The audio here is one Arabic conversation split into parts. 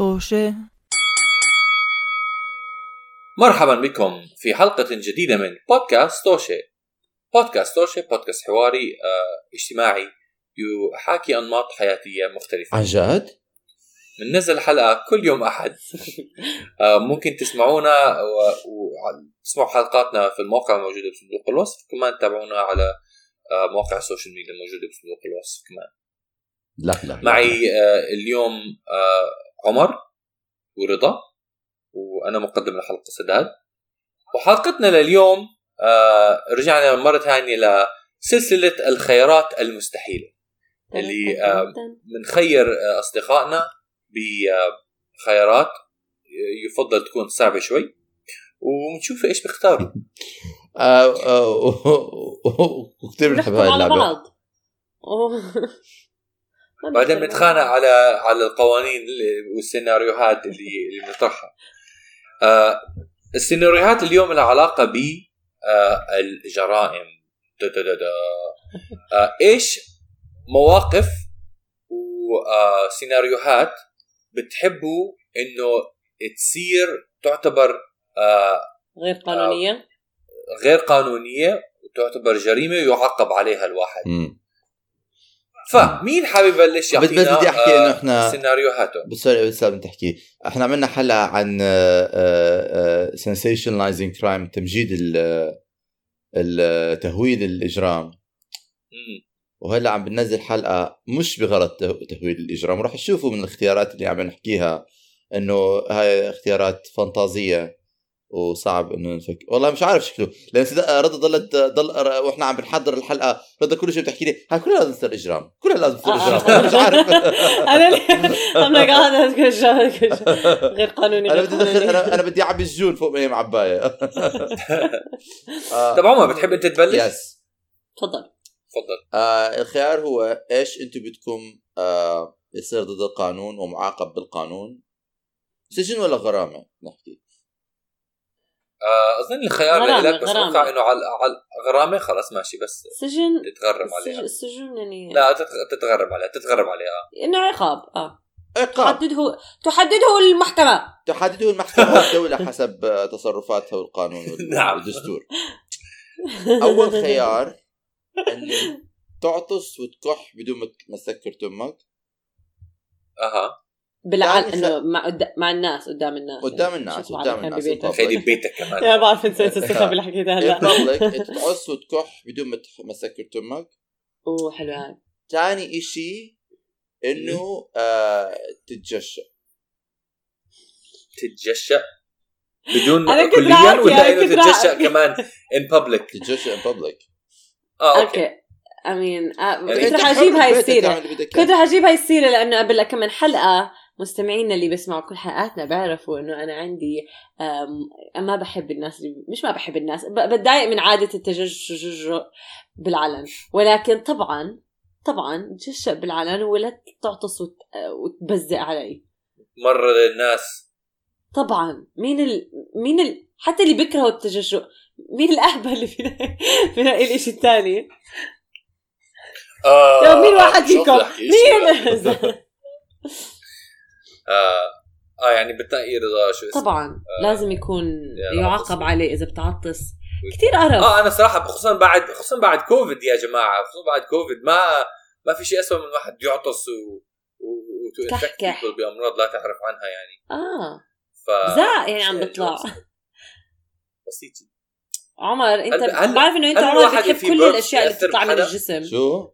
طوشة. مرحبا بكم في حلقة جديدة من بودكاست توشي بودكاست توشي بودكاست حواري آه، اجتماعي يحاكي أنماط حياتية مختلفة. عن جد؟ بننزل حلقة كل يوم أحد. آه، ممكن تسمعونا وتسمعوا حلقاتنا في الموقع الموجودة بصندوق الوصف. كمان تابعونا على آه، مواقع ال social media الموجودة بصندوق الوصف كمان. لا لا معي آه، اليوم عمر ورضا وأنا مقدم الحلقة سداد. وحلقتنا لليوم آه، رجعنا مرة ثانية لسلسله الخيارات المستحيلة اللي آه، بنخير آه، أصدقائنا بخيارات يفضل تكون صعبة شوي. وبنشوف إيش بيختاروا آه، آه، وكثير بنحب هاي بعض. بعدين بنتخانق على على القوانين والسيناريوهات اللي اللي بنطرحها آه السيناريوهات اليوم لها علاقة ب آه الجرائم دا دا دا دا. آه إيش مواقف وسيناريوهات بتحبوا إنه تصير تعتبر آه غير قانونية غير قانونية وتعتبر جريمة ويعاقب عليها الواحد مم. فمين حابب يبلش بس- بس يعطينا بدي أحكي إنه إحنا- سيناريوهاته بس sorry بس تحكي إحنا عملنا حلقة عن sensationalizing crime تمجيد ال- ال- تهويل الإجرام. وهلا عم بننزل حلقة مش بغرض ته- تهويل الإجرام. وراح تشوفوا من الاختيارات اللي عم نحكيها إنه هاي اختيارات فانتازية. وصعب إنه نفك والله مش عارف شكله. لأن رضا ضلت ضل وإحنا عم بنحضر الحلقة. رضا كل شيء بتحكي لي هاي كلها لازم تصير إجرام. كلها لازم تصير آه،. إجرام. مش عارف. أنا I'm like هذا كل شيء غير قانوني أنا بدي ادخل. أنا أنا بدي أعبي الجون فوق ما هي معبايه طب عمر بتحب أنت تبلش؟ يس تفضل. تفضل. آه الخيار هو إيش أنتم بدكم آه يصير ضد القانون ومعاقب بالقانون؟ سجن ولا غرامة؟ نحكي. أظن الخيار غرامة، لك بس. أتوقع إنه على على غرامة خلاص ماشي بس سجن تتغرم السجن, عليها السجن يعني لا تتغ- تتغرم عليها تتغرم عليها. إنه عقاب آه. عقاب. تحدده تحدده المحكمة. تحدده المحكمة والدولة حسب آه، تصرفاتها والقانون وال- نعم. والدستور أول خيار إنه تعطس وتكح بدون ما ما تسكر تمك أها. يعني إنه مع قد- مع الناس قدام الناس. قدام الناس، قدام الناس،. خلي ببيتك كمان. يا بعرف نسيت الصيغة اللي حكيتها ان هلا. بابليك تعص وتكح بدون ما تسكر تمك. أوه حلو هاي. ثاني إشي إنه آه تتجشأ تتجشأ بدون كليا ولا إنه تتجشأ كمان ان بابليك تتجشأ ان بابليك آه أوكي. أوكي. امين يعني كنت رح أجيب هاي بدك كنت رح أجيب هاي السيرة لأنه قبل لك من حلقة مستمعينا اللي بيسمعوا كل حلقاتنا بيعرفوا إنه أنا عندي ما بحب الناس اللي مش ما بحب الناس بتضايق من عادة التججج بالعلن. ولكن طبعا طبعا تجشأ بالعلن ولا تعطس وت- وتبزق علي. مرة للناس. طبعا. مين ال... مين ال... حتى اللي بيكرهوا التجشؤ مين الاهبل اللي فينا فينا الإشي الثاني آه مين واحد فيكم؟ مين؟ آه آه يعني بتنقي رضا شو اسمه. طبعا لازم يكون يعاقب. عليه إذا بتعطس. كثير قرف. آه أنا صراحة خصوصا بعد خصوصا بعد كوفيد يا جماعة خصوصا بعد كوفيد. ما ما في شيء اسوء من واحد يعطس و و بأمراض لا تعرف عنها يعني. آه. ف زاق يعني عم بيطلع. بسيط عمر أنت هل- هل- بعرف إنه أنت عمر بتحب كل الأشياء اللي بتطلع من؟ الجسم. شو؟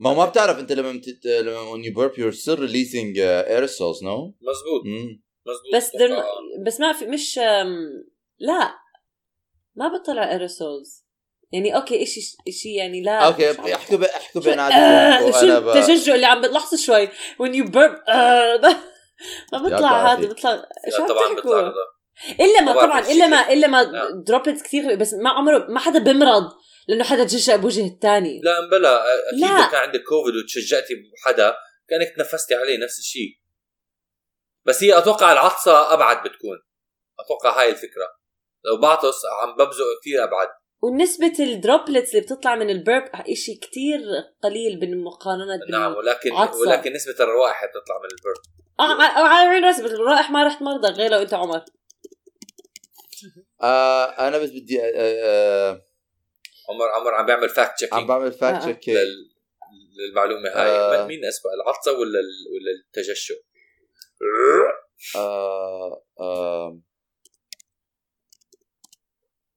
ما هو ما بتعرف انت لما. لما when you burp you're still releasing uh, aerosols no؟ مزبوط مم. مزبوط بس dr... آه. بس ما في مش لا ما بطلع aerosols يعني okay اشي إشي يعني لا okay. احكوا ب... احكوا بيناتكم آه، شو. التججؤ اللي عم بتلاحظوا شوي when you burp آه، ما تعافي. هذا بيطلع شو عم طبعا بيطلع إلا ما طبعا إلا ما. إلا ما. droplets كثير بس ما عمره ما حدا بمرض لأنه حدا تجشأ بوجه الثاني. لا امبلا أكيد لا. لو كان عندك كوفيد وتجشأتي بحدا كأنك تنفستي عليه نفس الشيء. بس هي أتوقع العطسة أبعد بتكون. أتوقع هاي الفكرة. لو بعطس عم ببزق كثير أبعد. ونسبة ال droplets اللي بتطلع من ال burp إشي كتير قليل بالمقارنة نعم ولكن عطسة. ولكن نسبة الروائح بتطلع من ال burp آه ع- على عين راسي بس رائح ما رحت مرضى غير لو انت عمر. آه أنا بس بدي آه آه عمر عمر عم بيعمل فاكت عم تشيكينج بعمل فاكت آه. check للمعلومة هاي. آه. من مين اسمها العطسه ولا ال- ولا التجشؤ آه آه.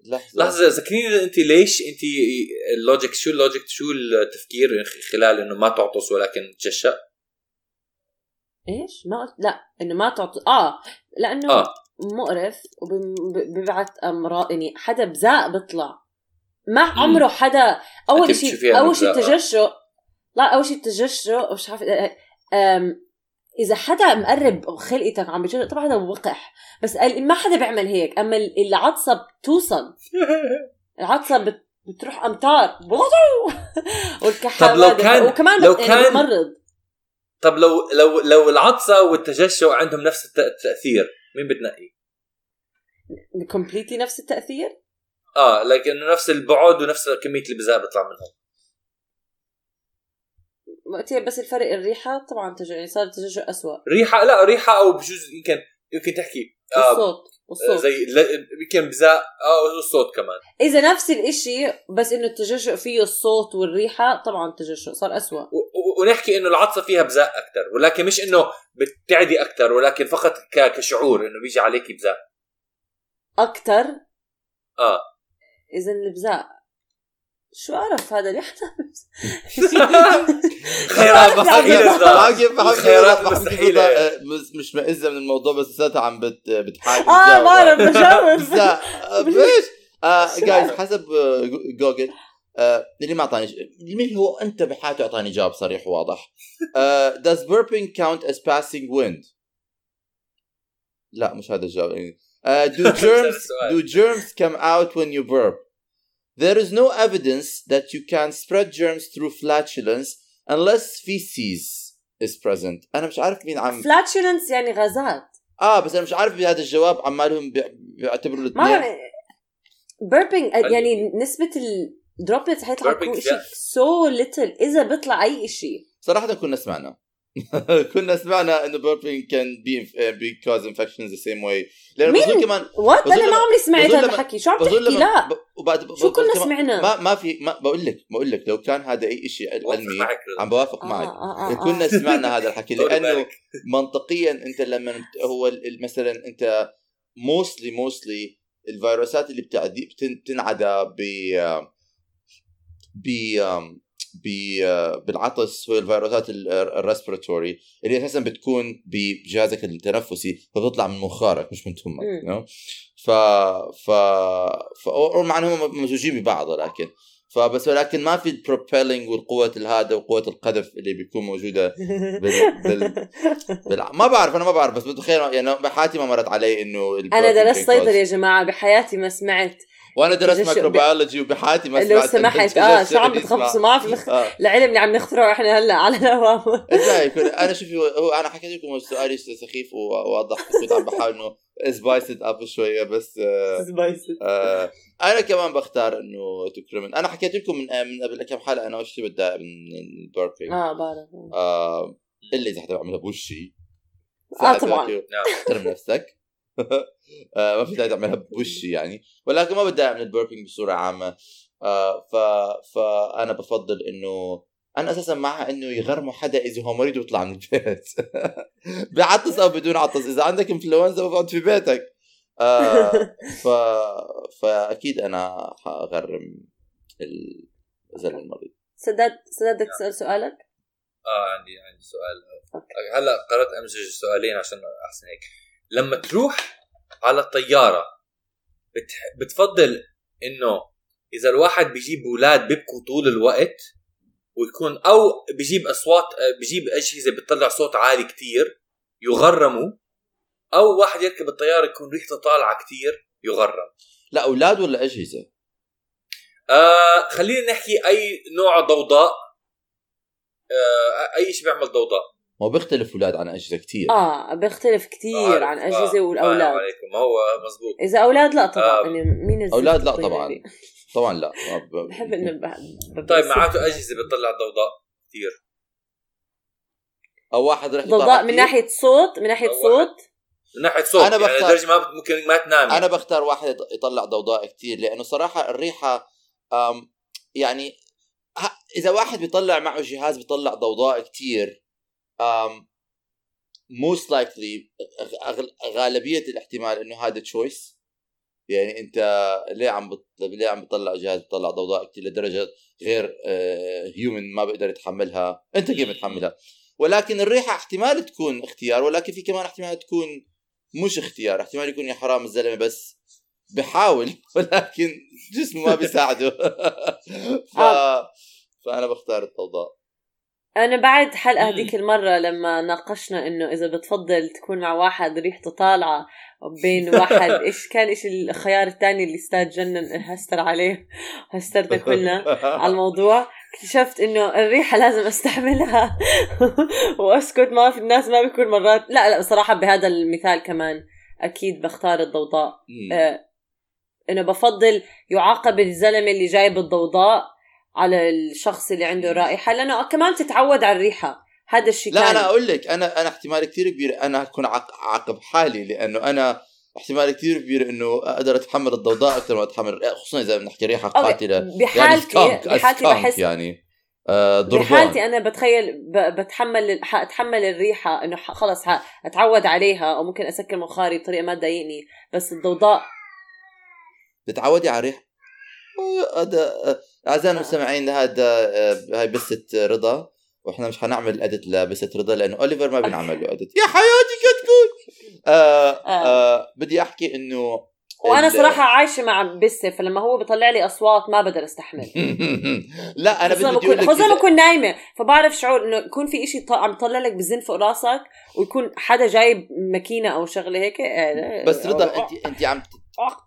لحظة. لحظة ذكريني أنت ليش أنت ال logic شو ال logic شو التفكير خلال إنه ما تعطس ولكن تجشأ إيش؟ ما قلت لا إنه ما تعطي آه لأنه آه. مقرف وبيبعت أمراض يعني حدا بزاق بيطلع. ما. عمره حدا أول شيء أول شيء. التجشؤ لا أول شيء التجشؤ مش عارف أم إذا حدا مقرب خلقتك عم بيجرب طبعا هذا وقح بس ما حدا بيعمل هيك أما ال- العطسه بتوصل العطسه بت بتروح أمتار والكحة طب لو. كان- وكمان لو كان- بتمرض طب لو لو لو العطسة والتجشؤ عندهم نفس الت- التأثير مين بتنقي؟ completely نفس التأثير آه لكن نفس البعد ونفس كمية البزاق بيطلع منهم. وقتها بس الفرق الريحة طبعا تج... يعني صار التجشؤ اسوء ريحة لا ريحة أو بجوز يمكن يمكن تحكي. آه والصوت والصوت. زي ل- يمكن بزاء آه والصوت كمان. إذا نفس الإشي بس إنه التجشؤ فيه الصوت والريحة طبعا التجشؤ صار أسوأ. و- و- ونحكي إنه العطسة فيها بزاء أكثر ولكن مش إنه بتعدي أكثر ولكن فقط ك- كشعور إنه بيجي عليك بزاء أكثر آه. إذا البزاء شو قرف هذا ليه حدا خيرات مستحيلة خيارات بحب مستحيلة. آه، مش مش مئزة من الموضوع بس لساتها عم بت بتحاكي آه بعرف بجاوب ليش؟ جايز حسب جو- جوجل آه، اللي ما اعطاني مين هو أنت بحاجه أعطاني جواب صريح وواضح. does burping count as passing wind لا مش هذا الجواب. آه، do germs do germs come out when you burp? There is no evidence that you can spread germs through flatulence unless feces is present. أنا مش عارف مين عم flatulence يعني غازات. آه بس أنا مش عارف بهذا الجواب عمالهم بي- بيعتبروا ما الاثنين. يعني نسبة ال droplets حيطلع Burping يكون فيها- شيء so little إذا بيطلع أي شيء صراحة كنا سمعنا. كنا سمعنا إنه burping can be, uh, be cause infections the same way. لأنه مين؟ بظن كمان what أنا ما عمري سمعت هذا الحكي. شو عم تحكي؟ لا. وبعد شو كنا سمعنا؟ ما ما في ما بقول لك بقول لك لو كان هذا أي شيء علمي عم بوافق آه، معك. آه، آه، آه. كنا سمعنا هذا الحكي لأنه. منطقيا أنت لما هو مثلا أنت mostly mostly الفيروسات اللي بتنعدى ب ب ب بالعطس هو الفيروسات ال respiratory اللي أساسا بتكون بجهازك التنفسي فبتطلع من منخارك مش من تمك مم. you know? ف ف ف مع إنهم ممزوجين ببعض لكن فبس ولكن ما في ال propelling والقوة الهذا وقوة القذف اللي بيكون موجودة بال... بال... بالع... ما بعرف أنا ما بعرف بس بتخيل يعني بحياتي ما مرت علي إنه أنا درست صيدله يا جماعة بحياتي ما سمعت وأنا درست microbiology وبحياتي ما لو سمعت سمحت. إنه آه شو عم بتخبصوا. معه في الخ- آه. العلم اللي عم نخترعه إحنا هلأ على الهواء. إزاي يكون أنا شوفي هو أنا حكيت لكم سؤالي سخيف وواضح. كنت عم بحاول إنه spice up شوية بس آه آه أنا كمان بختار إنه تكرمن. أنا حكيت لكم من من قبل كم حلقة أنا وش بتضايق من ال burping آه بعرف. آه الا إذا حدا بعملها بوشي. آه طبعا. احترم نفسك. آه ما في داعي تعملها بوشي يعني. ولكن ما بتضايق من ال burping بصورة عامة. آه ف فانا بفضل إنه أنا أساسا مع إنه يغرموا حدا إذا هو مريض ويطلع من البيت. بعطس أو بدون عطس. إذا عندك انفلونزا بقعد في بيتك. آه ف فاكيد أنا حغرم ال- الزلمه المريض. سداد سداد بدك تسأل سؤالك؟ آه عندي عندي سؤال. هلأ قررت امزج السؤالين عشان أحسن هيك. لما تروح على الطيارة. بتح... بتفضل إنه إذا الواحد بيجيب أولاد بيبكوا طول الوقت ويكون أو بيجيب أصوات بيجيب أجهزة بتطلع صوت عالي كتير يغرموا أو واحد يركب الطيارة يكون ريحته طالعة كتير يغرم. لا أولاد ولا أجهزة؟ آه خلينا نحكي أي نوع ضوضاء آه أي شيء بيعمل ضوضاء. هو بيختلف أولاد عن أجهزة كثير آه بيختلف كثير عن أجهزة آه، فاهم والأولاد. عليكم. هو مزبوط إذا أولاد لا طبعا آه. يعني مين أولاد لا طبعا. دي؟ طبعا لا. ما بحب إنه طيب معناته أجهزة بتطلع ضوضاء كثير أو واحد ريحته ضوضاء من. ناحية صوت من ناحية صوت. من ناحية صوت. أنا أنا يعني بختار- لدرجه ما ممكن ما تنامي. أنا بختار واحد يط- يطلع ضوضاء كتير لأنه صراحة الريحة أم يعني ه- إذا واحد بيطلع معه جهاز بيطلع ضوضاء كتير أم most likely غالبية الاحتمال إنه هذا choice يعني أنت ليه عم بت... ليه عم بتطلع جهاز بيطلع ضوضاء كتير لدرجة غير human ما بيقدر يتحملها. أنت كيف بتحملها؟ ولكن الريحة احتمال تكون اختيار ولكن في كمان احتمال تكون مش اختيار. احتمال يكون يا حرام الزلمة بس بحاول ولكن جسمه ما بيساعده. ف... فأنا بختار الضوضاء. أنا بعد حلقة. هذيك المرة لما ناقشنا إنه إذا بتفضل تكون مع واحد ريحته طالعة بين واحد إيش كان إيش الخيار الثاني اللي أستاذ جنن هستر عليه؟ هسترنا كلنا على الموضوع. اكتشفت إنه الريحة لازم استحملها وأسكت ما في الناس ما بيكون مرات. لا لا بصراحة بهذا المثال كمان أكيد بختار الضوضاء. آه، إنه بفضل يعاقب الزلمة اللي جايب الضوضاء على الشخص اللي عنده رائحة لأنه كمان تتعود على الريحة. هذا الشيء لا أنا أقول لك أنا أنا احتمال كثير كبير أنا أكون عاقب حالي لأنه أنا احتمال كثير كبير إنه أقدر أتحمل الضوضاء أكثر ما أتحمل خصوصا إذا بنحكي ريحة قاتلة. يعني بحالتي سكانك بحالتي بحس يعني آه بحالتي أنا بتخيل بتحمل حأتحمل الريحة إنه خلص أتعود عليها أو ممكن أسكر مخاري بطريقة ما تضايقني بس الضوضاء. بتعودي على الريحة؟ هذا آه، اعزائنا المستمعين هذا آه، هاي بسة رضا وإحنا مش حنعمل ادت لبسة رضا لأنه أوليفر ما بنعمل له ادت يا حياتي كتكوت آه آه. بدي أحكي إنه وأنا صراحة عايشة مع بسه فلما هو بيطلع لي أصوات ما بقدر أستحمل. لا أنا بدي خصوصا بكون خصوصا نايمة فبعرف شعور إنه يكون في إشي عم يطلع لك بالزن فوق راسك ويكون حدا جايب ماكينة أو شغلة هيك آه، بس رضا انت أنت عم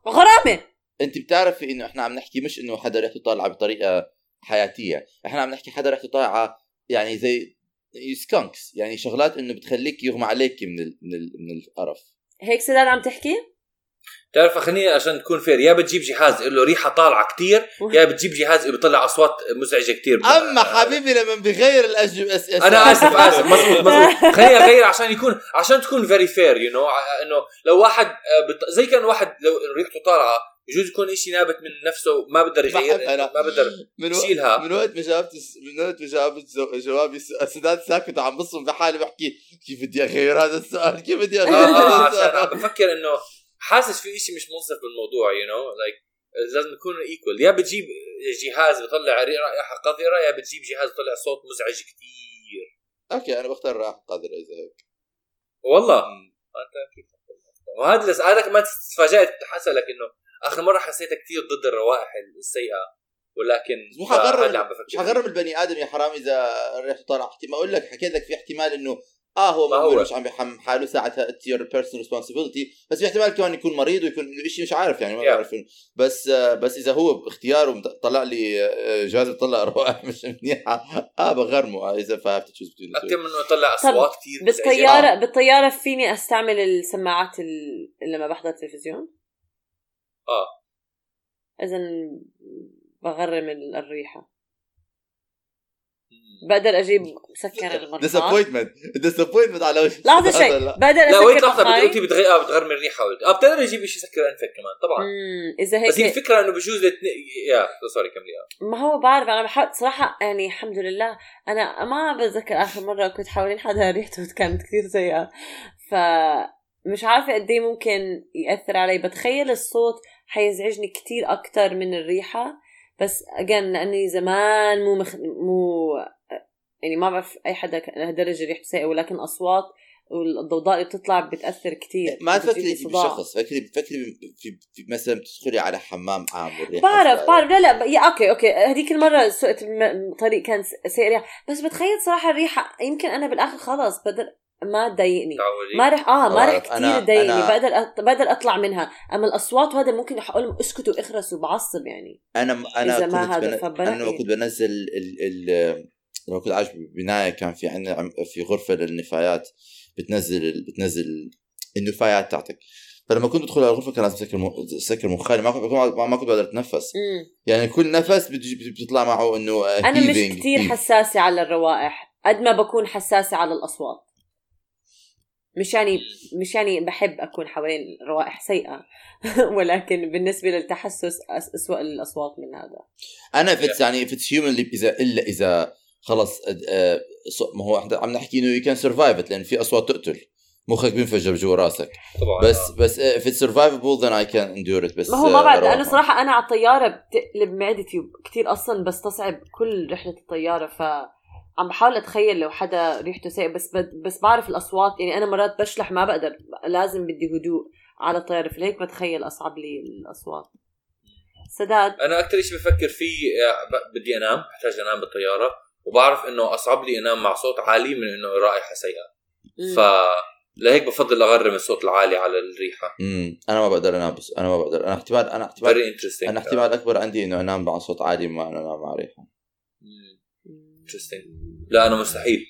غرامة! انت بتعرفي انه إحنا عم نحكي مش انه حدا ريحته طالعه بطريقة حياتية. إحنا عم نحكي حدا ريحته طالعه يعني زي skunks يعني شغلات انه بتخليك يغمى عليك من ال من ال من القرف. هيك سداد عم تحكي؟ تعرف خليني عشان تكون fair يا بتجيب جهاز له ريحة طالعة كتير يا بتجيب جهاز بيطلع أصوات مزعجة كتير أما حبيبي لما بغير الاجوبه. أنا آسف آسف مزبوط مزبوط خليني أغير عشان يكون عشان تكون very fair you know إنه لو واحد آه، بت... زي كان واحد لو ريحته طالعة يجوز يكون شيء نابت من نفسه ما بقدر يغير أنا. ما بقدر من, و... شيلها. من وقت ما جاوبت من وقت ما جاوبت جو- جوابي سداد ساكت وعم بصم بحالي بحكي كيف بدي أغير هذا السؤال؟ كيف بدي آه، أغير آه، هذا عشان عم السؤال بفكر إنه حاسس في شيء مش منصف بالموضوع you know like لازم يكون equal يا بتجيب جهاز بيطلع رائحه قذره يا بتجيب جهاز بيطلع صوت مزعج كتير. okay أنا بختار راح قادر اذا هيك. والله؟ أنت أكيد وهذا اللي هذا كمان تفاجأت حسألك إنه آخر مرة حسيتها كثير ضد الروائح السيئة ولكن مش بفكر مش حغرم البني آدم يا حرام إذا ريحته طالع احتمال أقول لك حكيت لك في احتمال إنه آه هو ما هو. مش عم بيحمل حاله ساعتها it's your personal responsibility بس في احتمال كمان يكون مريض ويكون شيء مش عارف يعني ما Yeah. بعرف بس آه بس إذا هو باختياره طلع لي آه، جهاز بيطلع روائح مش منيحة آه بغرمه آه إذا فاهم choose أكثر من إنه يطلع أصوات كثير بالطياره بالطيارة فيني أستعمل السماعات ال- لما بحضر تلفزيون آه. إذا بغرم ال- الريحه بقدر أجيب مسكر المرحاض ديسابوينتمنت ديسابوينتمنت على وجه لحظه شيء. لا. بقدر لا وين أسكر لحظه بدي قلتي بتغير آه بتغير من الريحة قلت آه بتقدر يجيب شيء يسكر أنفك كمان طبعا. مم، إذا بس هي هيك الفكرة إنه بجوز الاثنين يا سوري كملي. آه ما هو بعرف أنا بحاول صراحة يعني الحمد لله أنا ما بتذكر آخر مرة كنت حوالين حدا ريحته كانت كثير سيئة. ف مش عارفة قد إيه ممكن يأثر علي. بتخيل الصوت حيزعجني كتير أكتر من الريحة. بس اجين لأني زمان مو مخ... مو يعني ما بعرف أي حدا لهالدرجه ريحته سيئه ولكن أصوات والضوضاء اللي بتطلع بتأثر كتير. ما تفكري لي في صداع. شخص فكري فكري في, في مثلا تدخلي على حمام عام والريحة بعرف بعرف. لا لا yeah okay okay. هذيك المرة سوقت الم- طريق كان سيء ريحة. بس بتخيل صراحة الريحة يمكن أنا بالآخر خلص بقدر ما تضايقني تعودي؟ ما رح آه ما. رح كثير تضايقني أنا- بقدر أط... بقدر أطلع منها. أما الأصوات وهذا ممكن أقول لهم اسكتوا اخرسوا بعصب يعني. أنا أنا إذا ما كنت هذا بن... أنا لما كنت بنزل ال... ال... لما كنت عايش ببناية كان في عندنا في غرفة للنفايات بتنزل. بتنزل النفايات تاعتك فلما كنت أدخل على الغرفة كان لازم أسكر م... أسكر مخالي ما كنت ما كنت بقدر أتنفس. مم. يعني كل نفس بتطلع معه إنه أنا مش كثير حساسة على الروائح قد ما بكون حساسة على الأصوات. مش يعني مش يعني بحب أكون حوالين روائح سيئة. ولكن بالنسبة للتحسس اسوء الأصوات من هذا. أنا فتس يعني فتس هيومنلي اذا إلا إذا خلص آه، ص- ما هو إحنا عم نحكي إنه you can survive لأن في أصوات تقتل. مخك بينفجر جوا راسك. طبعا. بس بس if it's survivable then I can endure it. بس ما هو ما بعد روعة. صراحة أنا على الطيارة بتقلب معدتي كثير أصلا بستصعب كل رحلة الطيارة ف عم بحاول أتخيل لو حدا ريحته سيئه بس بد بس بعرف الأصوات يعني أنا مرات بشلح ما بقدر لازم بدي هدوء على الطيارة فلهيك بتخيل أصعب لي الأصوات. سداد؟ أنا أكثر شيء بفكر فيه آه، ب- بدي أنام بحتاج أنام بالطيارة وبعرف إنه أصعب لي أنام مع صوت عالي من إنه رائحة سيئة. ف لهيك بفضل أغرم الصوت العالي على الريحة. امم أنا ما بقدر أنام بس أنا ما بقدر. أنا احتمال أنا احتمال أنا احتمال أكبر عندي إنه أنام مع صوت عالي ما أنام مع ريحة. انترستنج لا أنا مستحيل.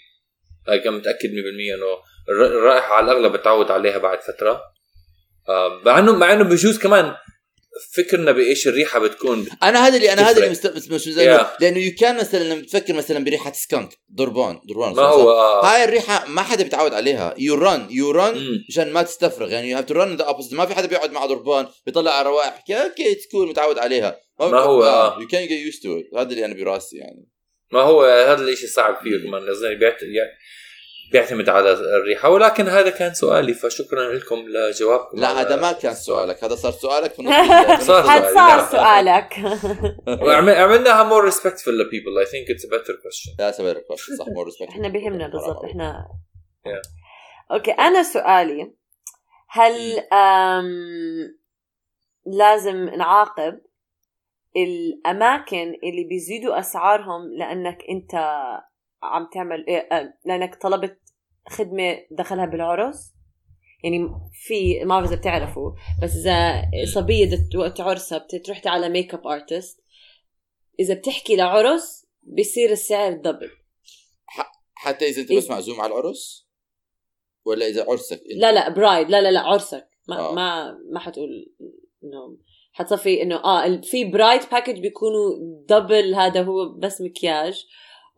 هيك أنا متأكد 100% إنه الر- الرائحة على الأغلب بتعود عليها بعد فترة. آه، مع إنه مع إنه بجوز كمان فكرنا بإيش الريحة بتكون. أنا هذا اللي أنا هذا اللي. مست... مش زي Yeah. لأنه you can مثلا لما بتفكر مثلا بريحة skunk دربان دربان ما هو آه. هاي الريحة ما حدا بيتعود عليها. you run you run مم. مشان ما تستفرغ. يعني you have to run the ما في حدا بيقعد مع دربان بيطلع على روائح. okay it's cool متعود عليها. ما هو- آه. you can get used to هذا اللي أنا براسي يعني. ما هو هذا الشيء صعب فيه كمان يع- بيعتمد على الريحة. ولكن هذا كان سؤالي فشكرا لكم لجوابكم لا هذا ما كان سؤالك هذا صار سؤالك في نص صار هاد سؤالي، صار. سؤالك. عملناها more respectful to people. I think it's a better question. لا سوي request صح more respect إحنا بيهمنا بالضبط إحنا. okay أنا سؤالي هل أم... لازم نعاقب الأماكن اللي بيزيدوا أسعارهم لأنك أنت عم تعمل إيه أه، لأنك طلبت خدمة دخلها بالعرس يعني في ما بعرف إذا بتعرفوا بس إذا صبية وقت عرسها بتروح على makeup artist إذا بتحكي لعرس بيصير السعر double حتى إذا أنت إيه. بس معزوم على العرس ولا إذا عرسك أنت لا لا bride لا لا لا عرسك ما آه. آه. ما ما حتقول إنه حتصفي إنه آه ال- في bride package بيكونوا double هذا هو بس مكياج.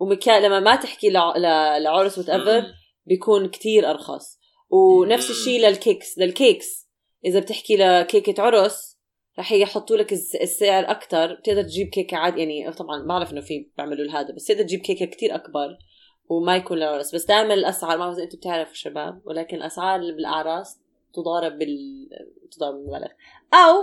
ومكياج لما ما تحكي لعرس whatever بيكون كتير أرخص. ونفس الشيء لل cakes. لل cakes إذا بتحكي لكيكة عرس رح يحطوا لك الس- السعر أكثر بتقدر تجيب كيكة عاد يعني طبعا بعرف إنه في بيعملوا هذا بس تقدر تجيب كيكة كتير أكبر وما يكون للعرس. بس دائما الأسعار ما بعرف أنتم بتعرفوا شباب ولكن الأسعار بالأعراس تضارب بال تضارب بالمبالغ أو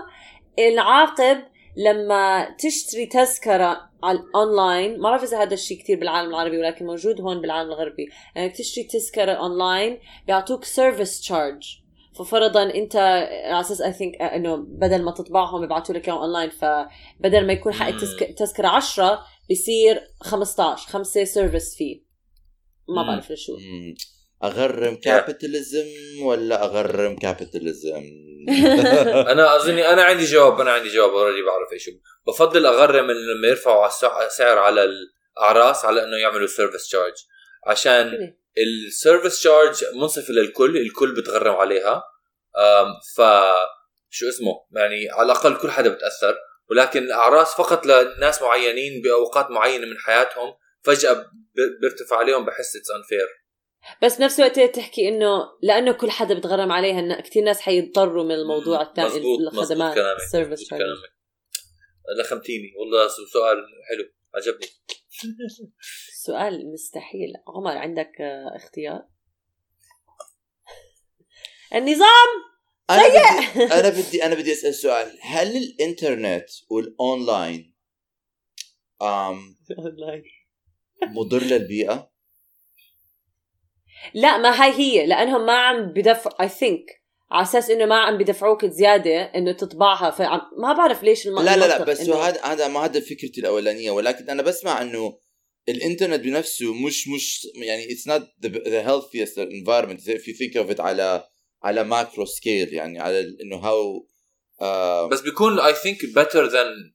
نعاقب لما تشتري تذكرة على الأونلاين ما بعرف إذا هذا الشيء كثير بالعالم العربي ولكن موجود هون بالعالم الغربي. انك تشتري تذكرة أونلاين بيعطوك service charge ففرضا أنت على أساس I think إنه بدل ما تطبعهم بيبعتوا لك إياهم اونلاين فبدل ما يكون حق التذك- التذكره 10 بيصير 15 5 service فيه ما. بعرف لشو. أغرم capitalism ولا أغرم capitalism أنا اظني أنا عندي جواب أنا عندي جواب already بعرف إيش هو. بفضل أغرم لما يرفعوا السعر على الأعراس على إنه يعملوا service charge عشان ال service charge منصفه للكل الكل بتغرم عليها. ف شو اسمه؟ يعني على الأقل كل حدا بتأثر. ولكن الأعراس فقط لناس معينين بأوقات معينة من حياتهم فجأة بيرتفع عليهم بحس it's unfair بس بنفس الوقت تحكي إنه لأنه كل حدا بتغرم عليها إن كثير ناس حيضطروا من الموضوع الثاني الخدمات ال service لخمتيني والله سؤال حلو. عجبني. سؤال مستحيل. عمر عندك اختيار؟ النظام! أنا بدي أنا بدي أنا بدي أسأل سؤال. هل الإنترنت والأونلاين آم مضر للبيئة؟ لا ما هاي هي لأنهم ما عم بدفع I think على أساس إنه ما عم بدفعوك زيادة إنه تطبعها فعم ما بعرف ليش الم... لا لا لا بس إنه- هذا هذا ما هذا فكرتي الأولانية ولكن أنا بسمع إنه الإنترنت بنفسه مش مش يعني it's not the healthiest environment if you think of it على على macro scale يعني على إنه how بس بيكون I think better than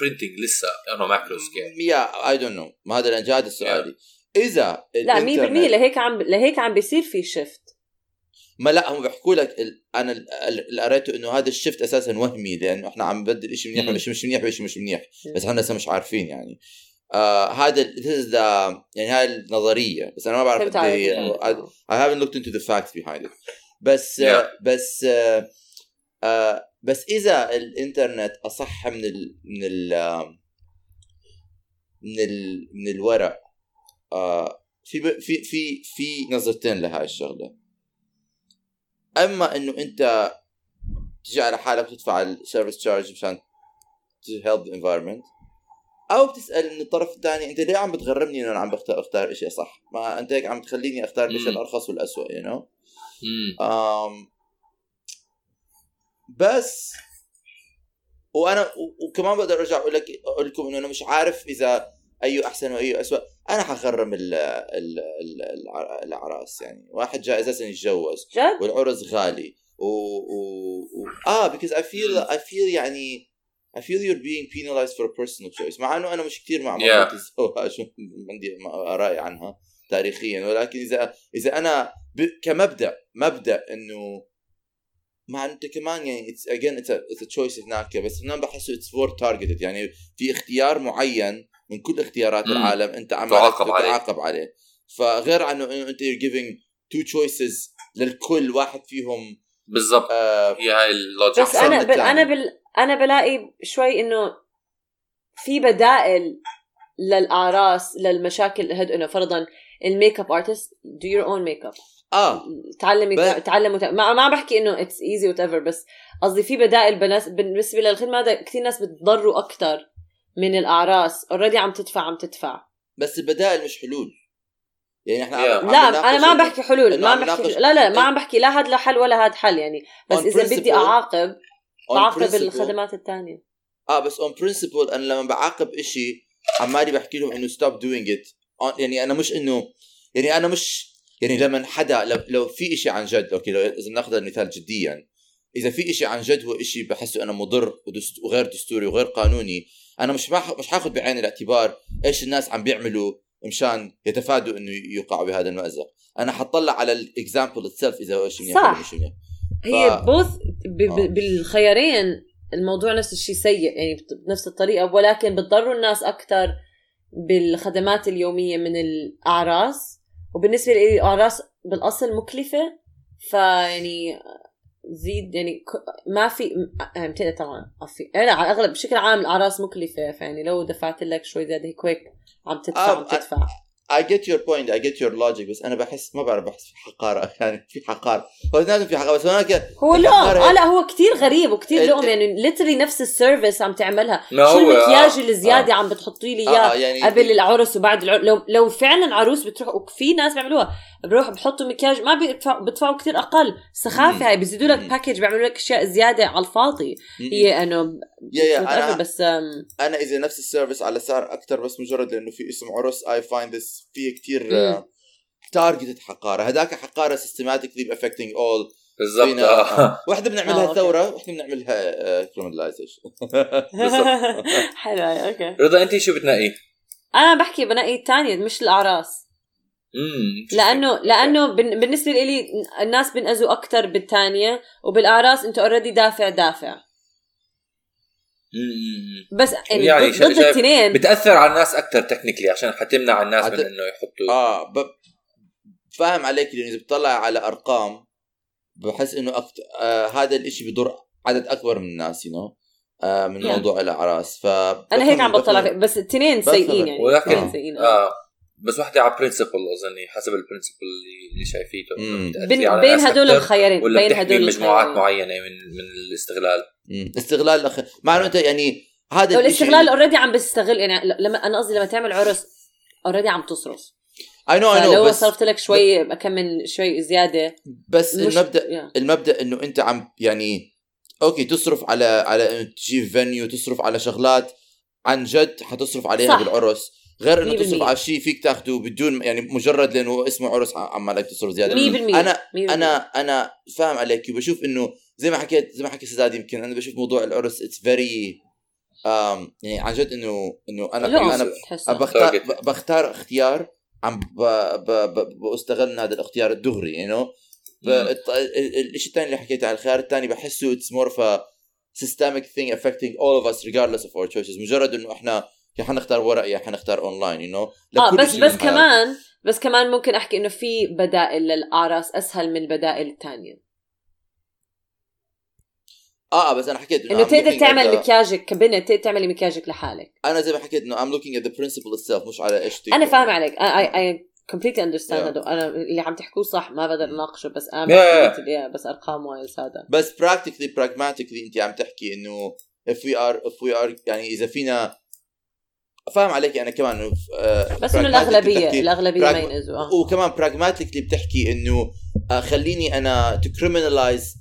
printing لسه انه macro scale yeah I don't know ما هذا عن جد سؤالي إذا لا 100% الإنترنت- لهيك عم لهيك عم بيصير في shift ما لا هم بيحكوا لك ال... أنا ال- ال- اللي قريته إنه هذا ال shift أساسا وهمي لأنه إحنا عم نبدل شيء منيح. وشيء مش منيح وشيء مش منيح. بس إحنا لسه مش عارفين يعني آه هذا the يعني هاي النظرية بس أنا ما بعرف قد عليك. هي I, haven't looked into the facts behind it بس Yeah. آه بس آه آه بس إذا الإنترنت أصح من ال من ال آه، من ال من الورق آه في في في في نظرتين لهاي الشغلة أما إنه أنت تجي على حالك تدفع ال service charge مشان the environment أو بتسأل من الطرف الثاني أنت ليه عم بتغرمني إنه أنا عم بختار أختار شيء صح ما أنت هيك عم تخليني أختار الشيء. الأرخص والاسوء you know مم. um, بس وأنا وكمان بقدر أرجع أقول لك أقول لكم إنه أنا مش عارف إذا اي أحسن واي اسوء أنا حغرم ال ال ال الع- الاعراس يعني. واحد جاي أساسا يتجوز جد؟ والعرس غالي. و, و... و... آه because I feel I feel يعني I feel you're being penalized for a personal choice. مع إنه أنا مش كثير مع موضوع Yeah. الزواج عندي اراء عنها تاريخيا. ولكن إذا إذا أنا ب... كمبدأ مبدأ إنه مع أنت كمان يعني it's again it's a, it's a choice هناك. بس أنا بحسه it's more targeted. يعني في اختيار معين من كل اختيارات مم. العالم أنت عم تعاقب عليه. تعاقب عليه فغير عنه إنه أنت you're giving two choices للكل واحد فيهم بالضبط آه هي هاي اللوجيك بس أنا بل. أنا بال أنا بلاقي شوي إنه في بدائل للأعراس للمشاكل هد إنه فرضا ال make up artist do your own make up آه تعلمي ب- تعلموا ما ما بحكي إنه it's easy whatever بس قصدي في بدائل بالنسبة للخدمة هذا كثير ناس بتضروا أكثر من الأعراس. already عم تدفع عم تدفع. بس البدائل مش حلول. يعني إحنا Yeah. عم- عم لا أنا ما إنه- بحكي حلول ما عم بحكي نناقش- لا لا ما عم بحكي لا هذا حل ولا هذا حل يعني. بس إذا بدي أعاقب بعاقب الخدمات الثانية آه بس on principle أنا لما بعاقب إشي عمالي بحكي لهم إنه stop doing it يعني أنا مش إنه يعني أنا مش يعني لما حدا لو, لو في إشي عن جد okay لو إذا بناخذ المثال جديا. إذا في إشي عن جد هو إشي بحسه أنا مضر ودست- وغير دستوري وغير قانوني أنا مش مش حاخذ بعين الاعتبار إيش الناس عم بيعملوا مشان يتفادوا إنه يوقعوا بهذا المأزق أنا حطلع على ال example itself إذا هو شيء منيح ولا صح. مش منيح هي ف- بوث ب... آه. ب... بالخيارين الموضوع نفس الشيء سيء يعني بنفس الطريقة ولكن بتضروا الناس أكثر بالخدمات اليومية من الأعراس وبالنسبة لي الأعراس بالأصل مكلفة فيعني زيد يعني ما في يعني بتقدر طبعا في لا على الأغلب بشكل عام الأعراس مكلفة فيعني لو دفعت لك شوي زيادة هيك هيك عم تدفع آه، عم تدفع. I get your point I get your logic بس أنا بحس ما بعرف بحس في حقارة. يعني في حقار هو لازم في حقارة بس هناك هو آه لا هو كتير غريب وكتير ال- لؤم يعني literally نفس ال service عم تعملها. شو المكياج آه. اللي زيادة عم بتحطي لي إياه آه يعني قبل العرس وبعد العرس لو لو فعلا عروس بتروح وفي ناس بيعملوها بروح بحطوا مكياج ما بيدفعوا بدفعوا كثير أقل. سخافة هاي بيزيدوا لك. package بيعملوا لك أشياء زيادة على الفاضي. هي انه yeah yeah whatever، أنا بس أنا إذا نفس ال service على سعر أكثر بس مجرد لأنه في اسم عرس I find this في كثير. targeted حقارة هذاك حقارة systematically affecting all بالضبط آه. آه. واحدة آه، بنعملها okay. ثورة واحدة بنعملها criminalization حلو هاي، okay رضا انت شو بتنقي؟ أنا بحكي بنقي الثانية مش الأعراس امم لأنه لأنه بن- بالنسبة لي الناس بنأذوا أكثر بالثانيه وبالأعراس أنت already دافع دافع. بس يعني, يعني ضد التنين بتأثر على الناس أكثر technically عشان حتمنع الناس من حت- إنه يحطوا آه ب... فاهم عليك لأنه إذا بتطلع على أرقام بحس إنه أكت... آه هذا الإشي بضر عدد أكبر من الناس you know آه من Yeah. موضوع الأعراس ف أنا هيك عم بطلع بس التنين. سيئين يعني ولكن- سيئين آه. آه بس وحده على principle أظني حسب ال principle اللي اللي شايفيته. بتأثري بين, هدول الخيارين ولا بين هدول مجموعات. معينة من من الاستغلال مم. استغلال الأخ... مع إنه أنت يعني هذا لو الاستغلال already عم بيستغل يعني لما أنا قصدي لما تعمل عرس already عم تصرف know I know فلو بس صرفت لك شوي كم من شوي زيادة بس مش المبدا yeah. المبدأ إنه أنت عم يعني okay تصرف على على انه تجيب venue تصرف على شغلات عن جد حتصرف عليها صح. بالعرس غير إنه 100%. تصرف على شيء فيك تاخده بدون يعني مجرد لأنه اسمه عرس عمالك تصرف زيادة. 100% أنا 100%. أنا أنا فاهم عليك. وبشوف إنه زي ما حكيت زي ما حكي سداد يمكن أنا بشوف موضوع العرس it's very يعني عن جد انه إنه أنا أنا. بختار بختار اختيار عم ب... ب... ب... بستغل هذا الاختيار الدغري ال- ال- الشيء الثاني اللي حكيته عن الخيار الثاني بحسه it's more of a systemic thing affecting all of us regardless of our choices. مجرد إنه إحنا يا حنختار ورق يا حنختار online you know آه بس بس كمان بس كمان ممكن أحكي إنه في بدائل للاعراس أسهل من البدائل الثانية آه بس أنا حكيت إنه تقدر تعمل مكياجك كبنت تقدر تعملي مكياجك لحالك. أنا زي ما حكيت إنه I'm looking at the principle itself مش على إيش أنا فاهم عليك. I, I, I completely understand Yeah. هذا. أنا اللي عم تحكوه صح ما بقدر أناقشه بس أنا Yeah. بس أرقام wise هذا. بس practically pragmatically انت عم تحكي إنه if we are if we are يعني إذا فينا فاهم عليك أنا كمان إنه، آه، بس إنه الاغلبيه الأغلبية ما pragma- ينقذوا آه. وكمان pragmatically بتحكي إنه آه، خليني أنا to criminalize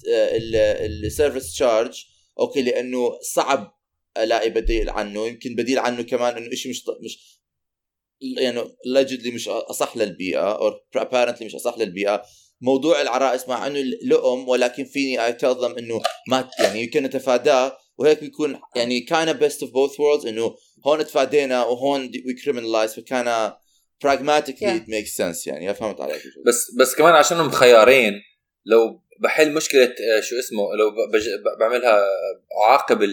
ال service charge okay لأنه صعب ألاقي بديل عنه. يمكن بديل عنه كمان إنه شيء مش مش يعني allegedly مش أصح للبيئة أو apparently مش أصح للبيئة. موضوع الأعراس مع إنه لؤم ولكن فيني اي إنه ما يعني يمكن نتفاداه وهيك بيكون يعني of best of both worlds إنه هون تفادينا وهون we criminalize فكان pragmatically Yeah. it makes sense يعني. فهمت عليك. بس بس كمان عشانهم خيارين لو بحل مشكلة آه، شو اسمه لو ب- بج- ب- بعملها أعاقب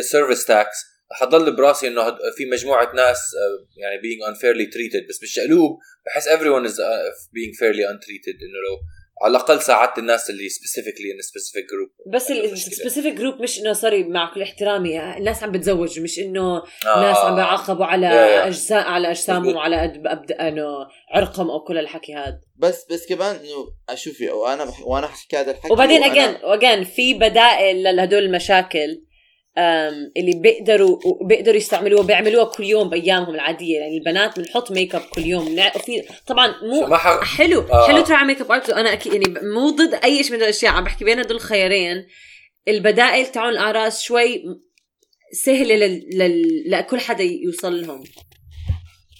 ال service tax حضل براسي إنه في مجموعة ناس آه، يعني being unfairly treated. بس بالشقلوب بحس everyone is uh, being fairly untreated. إنه لو على الأقل ساعدت الناس اللي in a specific group بس. ال specific group مش إنه sorry مع كل احترامي الناس عم بتزوج مش إنه آه. ناس عم بيعاقبوا على يا. أجزاء على أجسامهم. وعلى أد- أبد- إنه عرقهم أو كل الحكي هذا بس بس كمان إنه أشوفي وأنا وأنا حكي هذا الحكي وبعدين اجين و again في بدائل لهدول المشاكل اللي بيقدروا بيقدروا يستعملوها بيعملوها كل يوم بأيامهم العادية. يعني البنات بنحط make up كل يوم. وفي طبعا مو. حلو. آه. حلو على make up art وأنا أكيد يعني مو ضد أي شيء من هدول الأشياء. عم بحكي بين هدول الخيارين. البدائل تاعون الاعراس شوي سهلة لل... لل... لكل حدا يوصل لهم.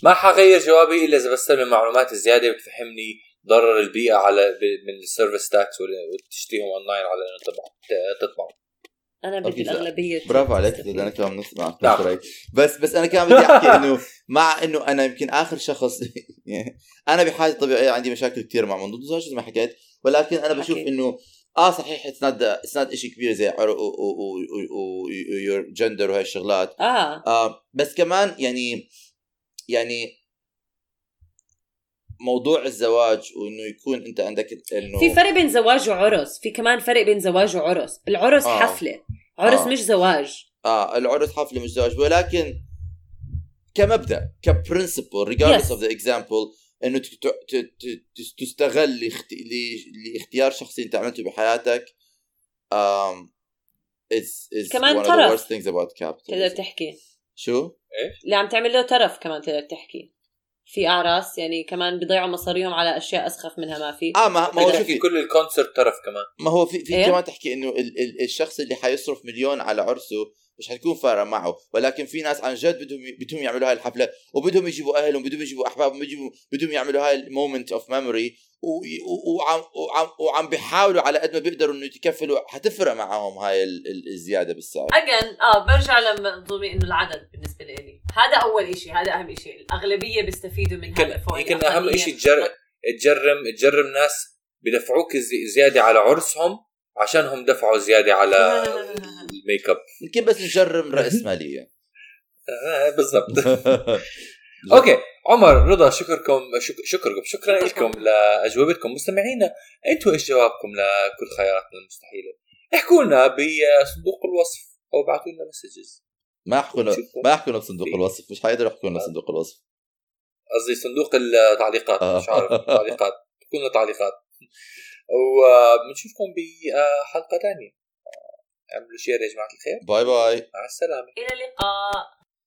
ما حغير جوابي إلا إذا بستلم معلومات زياده بتفهمني ضرر البيئة على من ال service tax وتشتريهم اونلاين على إنه تطبع تطبع أنا بدي الأغلبية برافو عليك. أنا كمان الرأي. بس بس أنا كمان بدي أحكي إنه مع إنه أنا يمكن آخر شخص يعني أنا بحاجة طبيعية عندي مشاكل كثير مع موضوع الزواج زي ما حكيت ولكن أنا بشوف. إنه آه صحيح it's not it's not شيء كبير زي عرق or your gender وهي الشغلات آه آه بس كمان يعني يعني موضوع الزواج وإنه يكون أنت عندك إنه في فرق بين زواج وعرس في كمان فرق بين زواج وعرس العرس آه. حفلة عرس آه. مش زواج آه العرس حفلة مش زواج ولكن كمبدأ ك principle Yes. for the example إنه ت- ت- ت- ت- تستغل لاختيار شخصي أنت عملته بحياتك um, is is كمان one of the طرف. worst things about تقدر تحكي شو؟ اللي عم تعمل له ترف كمان تقدر تحكي في اعراس يعني كمان بيضيعوا مصاريهم على أشياء أسخف منها ما في؟ آه ما, ما هو شوفي تحكي كل ال concert طرف كمان. ما هو في في إيه؟ كمان تحكي إنه ال ال الشخص اللي حيصرف مليون على عرسه مش حتكون فارقه معه ولكن في ناس عن جد بدهم بدهم يعملوا هاي الحفلة وبدهم يجيبوا أهلهم بدهم يجيبوا أحبابهم بدهم بدهم يعملوا هاي ال moment of memory وعم وعم وعم بيحاولوا على قد ما بيقدروا إنه يتكفلوا حتفرق معهم هاي ال- ال- الزيادة بالسعر. Again آه برجع لمنظومه إنه العدد بالنسبة لي هذا أول شيء هذا أهم شيء الأغلبية بيستفيدوا من يمكن هذا فوق يمكن أهم. شيء تجر... تجرم تجرم ناس بدفعوك زي- زيادة على عرسهم عشانهم دفعوا زيادة على ال make up يمكن بس نجرم راسماليه آه بالضبط. Okay. عمر رضا شكركم شك... شكركم. شكرا لكم لأجوبتكم. مستمعينا أنتم إيش جوابكم لكل خياراتنا المستحيلة؟ احكوا لنا بصندوق الوصف أو ابعثوا لنا messages ما يحكوا. ما يحكوا لنا بصندوق الوصف مش حيقدروا يحكوا لنا صندوق الوصف. قصدي صندوق التعليقات آه. مش عارف تعليقات تكون لنا تعليقات. وبنشوفكم بحلقة ثانية اعملوا share يا جماعة الخير. Bye bye. مع السلامة. إلى اللقاء.